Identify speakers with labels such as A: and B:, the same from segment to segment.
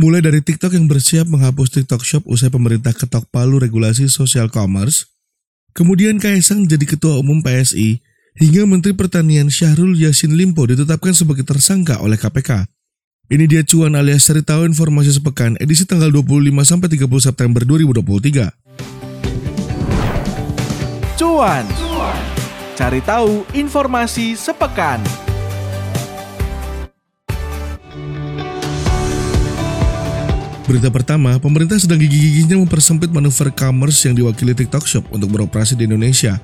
A: Mulai dari TikTok yang bersiap menghapus TikTok Shop usai pemerintah ketok palu regulasi social commerce, kemudian Kaisang jadi ketua umum PSI, hingga Menteri Pertanian Syahrul Yassin Limpo ditetapkan sebagai tersangka oleh KPK. Ini dia cuan alias cari tahu informasi sepekan edisi tanggal 25 sampai 30 September 2023.
B: Cuan. Cari tahu informasi sepekan.
A: Berita pertama, pemerintah sedang gigih-gigihnya mempersempit manuver commerce yang diwakili TikTok Shop untuk beroperasi di Indonesia.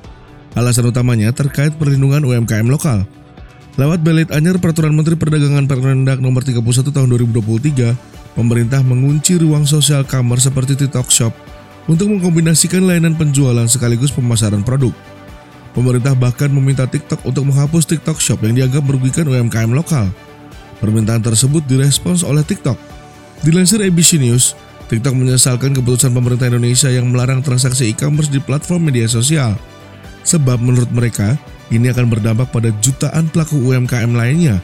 A: Alasan utamanya terkait perlindungan UMKM lokal. Lewat belit anyar Peraturan Menteri Perdagangan Permendak Nomor 31 Tahun 2023, pemerintah mengunci ruang sosial commerce seperti TikTok Shop untuk mengkombinasikan layanan penjualan sekaligus pemasaran produk. Pemerintah bahkan meminta TikTok untuk menghapus TikTok Shop yang dianggap merugikan UMKM lokal. Permintaan tersebut direspons oleh TikTok. Dilansir ABC News, TikTok menyesalkan keputusan pemerintah Indonesia yang melarang transaksi e-commerce di platform media sosial. Sebab menurut mereka, ini akan berdampak pada jutaan pelaku UMKM lainnya.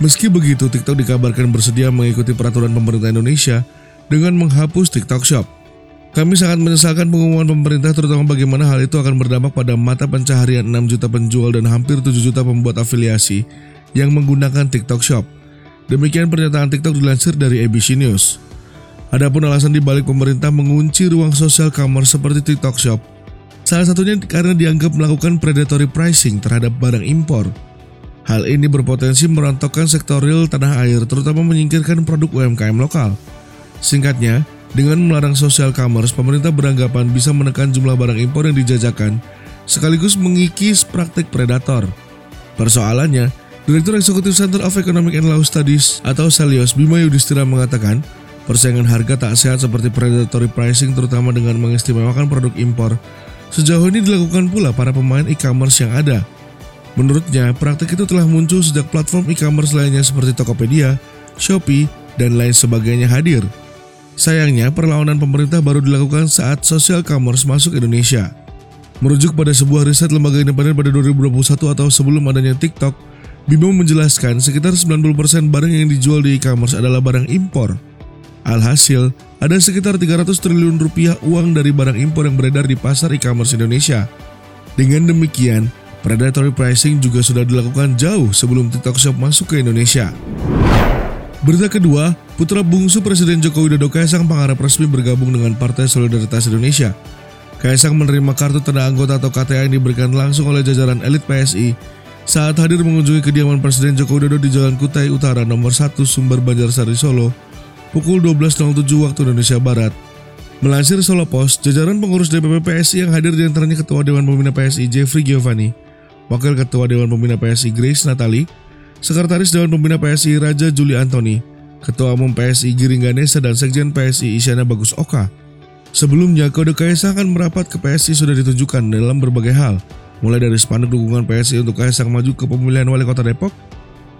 A: Meski begitu, TikTok dikabarkan bersedia mengikuti peraturan pemerintah Indonesia dengan menghapus TikTok Shop. Kami sangat menyesalkan pengumuman pemerintah terutama bagaimana hal itu akan berdampak pada mata pencaharian 6 juta penjual dan hampir 7 juta pembuat afiliasi yang menggunakan TikTok Shop. Demikian pernyataan TikTok dilansir dari ABC News. Adapun alasan dibalik pemerintah mengunci ruang sosial commerce seperti TikTok Shop Salah satunya karena dianggap melakukan predatory pricing terhadap barang impor. Hal ini berpotensi merontokkan sektor real tanah air terutama menyingkirkan produk UMKM lokal. Singkatnya, dengan melarang social commerce, pemerintah beranggapan bisa menekan jumlah barang impor yang dijajakan sekaligus mengikis praktik predator. Persoalannya, Direktur Eksekutif Center of Economic and Law Studies atau Salios Bima Yudhistira mengatakan, persaingan harga tak sehat seperti predatory pricing terutama dengan mengistimewakan produk impor Sejauh ini dilakukan pula para pemain e-commerce yang ada. Menurutnya, praktik itu telah muncul sejak platform e-commerce lainnya seperti Tokopedia, Shopee, dan lain sebagainya hadir. Sayangnya, perlawanan pemerintah baru dilakukan saat social commerce masuk Indonesia. Merujuk pada sebuah riset lembaga independen pada 2021 atau sebelum adanya TikTok, Bimo menjelaskan sekitar 90% barang yang dijual di e-commerce adalah barang impor. Alhasil, ada sekitar 300 triliun rupiah uang dari barang impor yang beredar di pasar e-commerce Indonesia. Dengan demikian, predatory pricing juga sudah dilakukan jauh sebelum TikTok Shop masuk ke Indonesia. Berita kedua, putra bungsu Presiden Joko Widodo Kaisang Pangarep resmi bergabung dengan Partai Solidaritas Indonesia. Kaisang menerima kartu tanda anggota atau KTA yang diberikan langsung oleh jajaran elit PSI saat hadir mengunjungi kediaman Presiden Joko Widodo di Jalan Kutai Utara nomor 1 Sumber Banjarsari Solo, pukul 12.07 waktu Indonesia Barat. Melansir Solo Post, jajaran pengurus DPP PSI yang hadir di antaranya Ketua Dewan Pembina PSI Jeffrey Giovanni, Wakil Ketua Dewan Pembina PSI Grace Natali, Sekretaris Dewan Pembina PSI Raja Juli Antoni, Ketua Umum PSI Giring Ganesa dan Sekjen PSI Isyana Bagus Oka. Sebelumnya, kode Kaisang akan merapat ke PSI sudah ditunjukkan dalam berbagai hal, mulai dari spanduk dukungan PSI untuk Kaisang maju ke pemilihan wali kota Depok,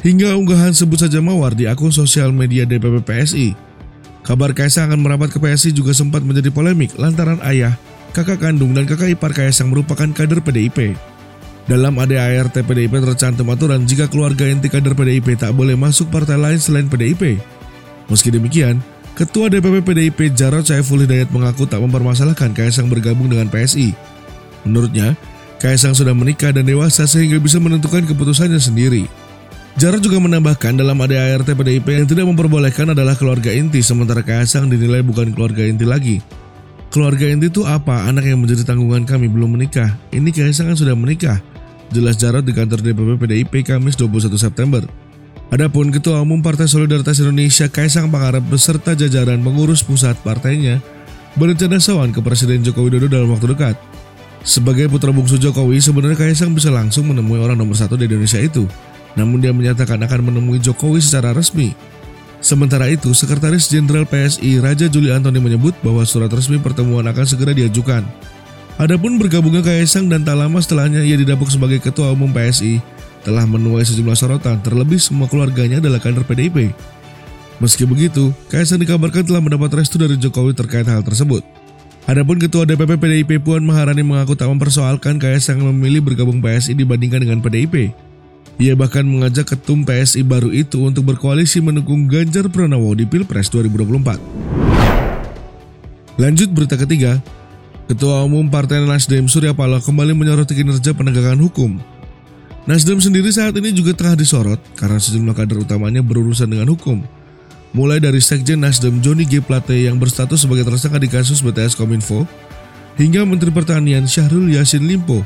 A: hingga unggahan sebut saja mawar di akun sosial media DPP PSI. Kabar Kaisang akan merapat ke PSI juga sempat menjadi polemik lantaran ayah, kakak kandung dan kakak ipar Kaisang merupakan kader PDIP. Dalam ADART PDIP tercantum aturan jika keluarga inti kader PDIP tak boleh masuk partai lain selain PDIP. Meski demikian, Ketua DPP PDIP Jarod Saiful Hidayat mengaku tak mempermasalahkan Kaisang bergabung dengan PSI. Menurutnya, Kaisang sudah menikah dan dewasa sehingga bisa menentukan keputusannya sendiri. Jarod juga menambahkan dalam ADART PDIP yang tidak memperbolehkan adalah keluarga inti sementara Kaisang dinilai bukan keluarga inti lagi. Keluarga inti itu apa? Anak yang menjadi tanggungan kami belum menikah. Ini Kaisang kan sudah menikah. Jelas Jarod di kantor DPP PDIP Kamis 21 September. Adapun Ketua Umum Partai Solidaritas Indonesia Kaisang Pangarep beserta jajaran pengurus pusat partainya berencana sawan ke Presiden Joko Widodo dalam waktu dekat. Sebagai putra bungsu Jokowi, sebenarnya Kaisang bisa langsung menemui orang nomor satu di Indonesia itu namun dia menyatakan akan menemui Jokowi secara resmi. Sementara itu, Sekretaris Jenderal PSI Raja Juli Antoni menyebut bahwa surat resmi pertemuan akan segera diajukan. Adapun bergabungnya Kaisang dan tak lama setelahnya ia didapuk sebagai Ketua Umum PSI telah menuai sejumlah sorotan terlebih semua keluarganya adalah kader PDIP. Meski begitu, Kaisang dikabarkan telah mendapat restu dari Jokowi terkait hal tersebut. Adapun Ketua DPP PDIP Puan Maharani mengaku tak mempersoalkan Kaisang memilih bergabung PSI dibandingkan dengan PDIP. Ia bahkan mengajak ketum PSI baru itu untuk berkoalisi mendukung Ganjar Pranowo di Pilpres 2024. Lanjut berita ketiga, Ketua Umum Partai Nasdem Surya Paloh kembali menyoroti kinerja penegakan hukum. Nasdem sendiri saat ini juga tengah disorot karena sejumlah kader utamanya berurusan dengan hukum. Mulai dari Sekjen Nasdem Joni G. Plate yang berstatus sebagai tersangka di kasus BTS Kominfo, hingga Menteri Pertanian Syahrul Yassin Limpo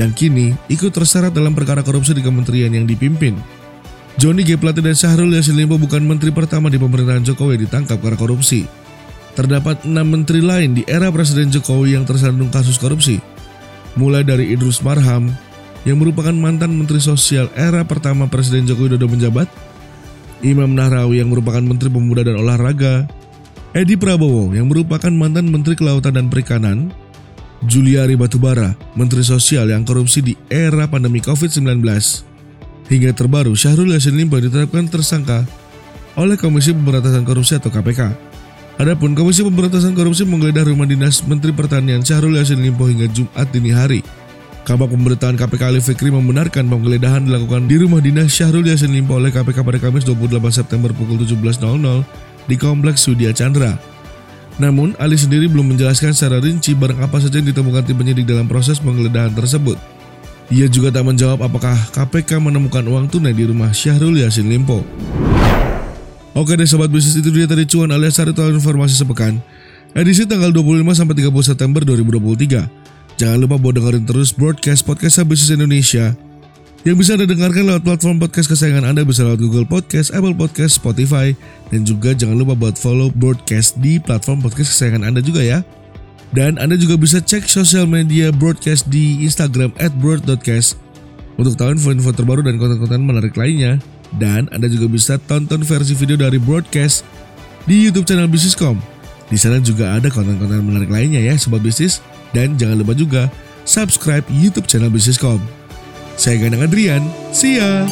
A: yang kini ikut terseret dalam perkara korupsi di kementerian yang dipimpin. Joni G. Plate dan Syahrul Yassin Limpo bukan menteri pertama di pemerintahan Jokowi ditangkap karena korupsi. Terdapat enam menteri lain di era Presiden Jokowi yang tersandung kasus korupsi, mulai dari Idrus Marham yang merupakan mantan Menteri Sosial era pertama Presiden Joko Widodo menjabat, Imam Nahrawi yang merupakan Menteri Pemuda dan Olahraga, Edi Prabowo yang merupakan mantan Menteri Kelautan dan Perikanan, Juliari Batubara, Menteri Sosial yang korupsi di era pandemi COVID-19. Hingga terbaru, Syahrul Yassin Limpo ditetapkan tersangka oleh Komisi Pemberantasan Korupsi atau KPK. Adapun Komisi Pemberantasan Korupsi menggeledah rumah dinas Menteri Pertanian Syahrul Yassin Limpo hingga Jumat dini hari. Kabak Pemberitaan KPK Ali Fikri membenarkan penggeledahan dilakukan di rumah dinas Syahrul Yassin Limpo oleh KPK pada Kamis 28 September pukul 17.00 di Kompleks Sudia Chandra. Namun, Ali sendiri belum menjelaskan secara rinci barang apa saja yang ditemukan tim penyidik dalam proses penggeledahan tersebut. Ia juga tak menjawab apakah KPK menemukan uang tunai di rumah Syahrul Yassin Limpo. Oke deh sobat bisnis itu dia tadi cuan alias cari tahu informasi sepekan. Edisi tanggal 25 sampai 30 September 2023. Jangan lupa buat dengerin terus broadcast podcast Bisnis Indonesia yang bisa Anda dengarkan lewat platform podcast kesayangan Anda bisa lewat Google Podcast, Apple Podcast, Spotify, dan juga jangan lupa buat follow broadcast di platform podcast kesayangan Anda juga ya. Dan Anda juga bisa cek sosial media broadcast di Instagram broad.cast untuk tahu info-info terbaru dan konten-konten menarik lainnya. Dan Anda juga bisa tonton versi video dari broadcast di YouTube channel Bisniscom. Di sana juga ada konten-konten menarik lainnya ya sobat bisnis. Dan jangan lupa juga subscribe YouTube channel Bisniscom. Saya Ganang Adrian, see ya!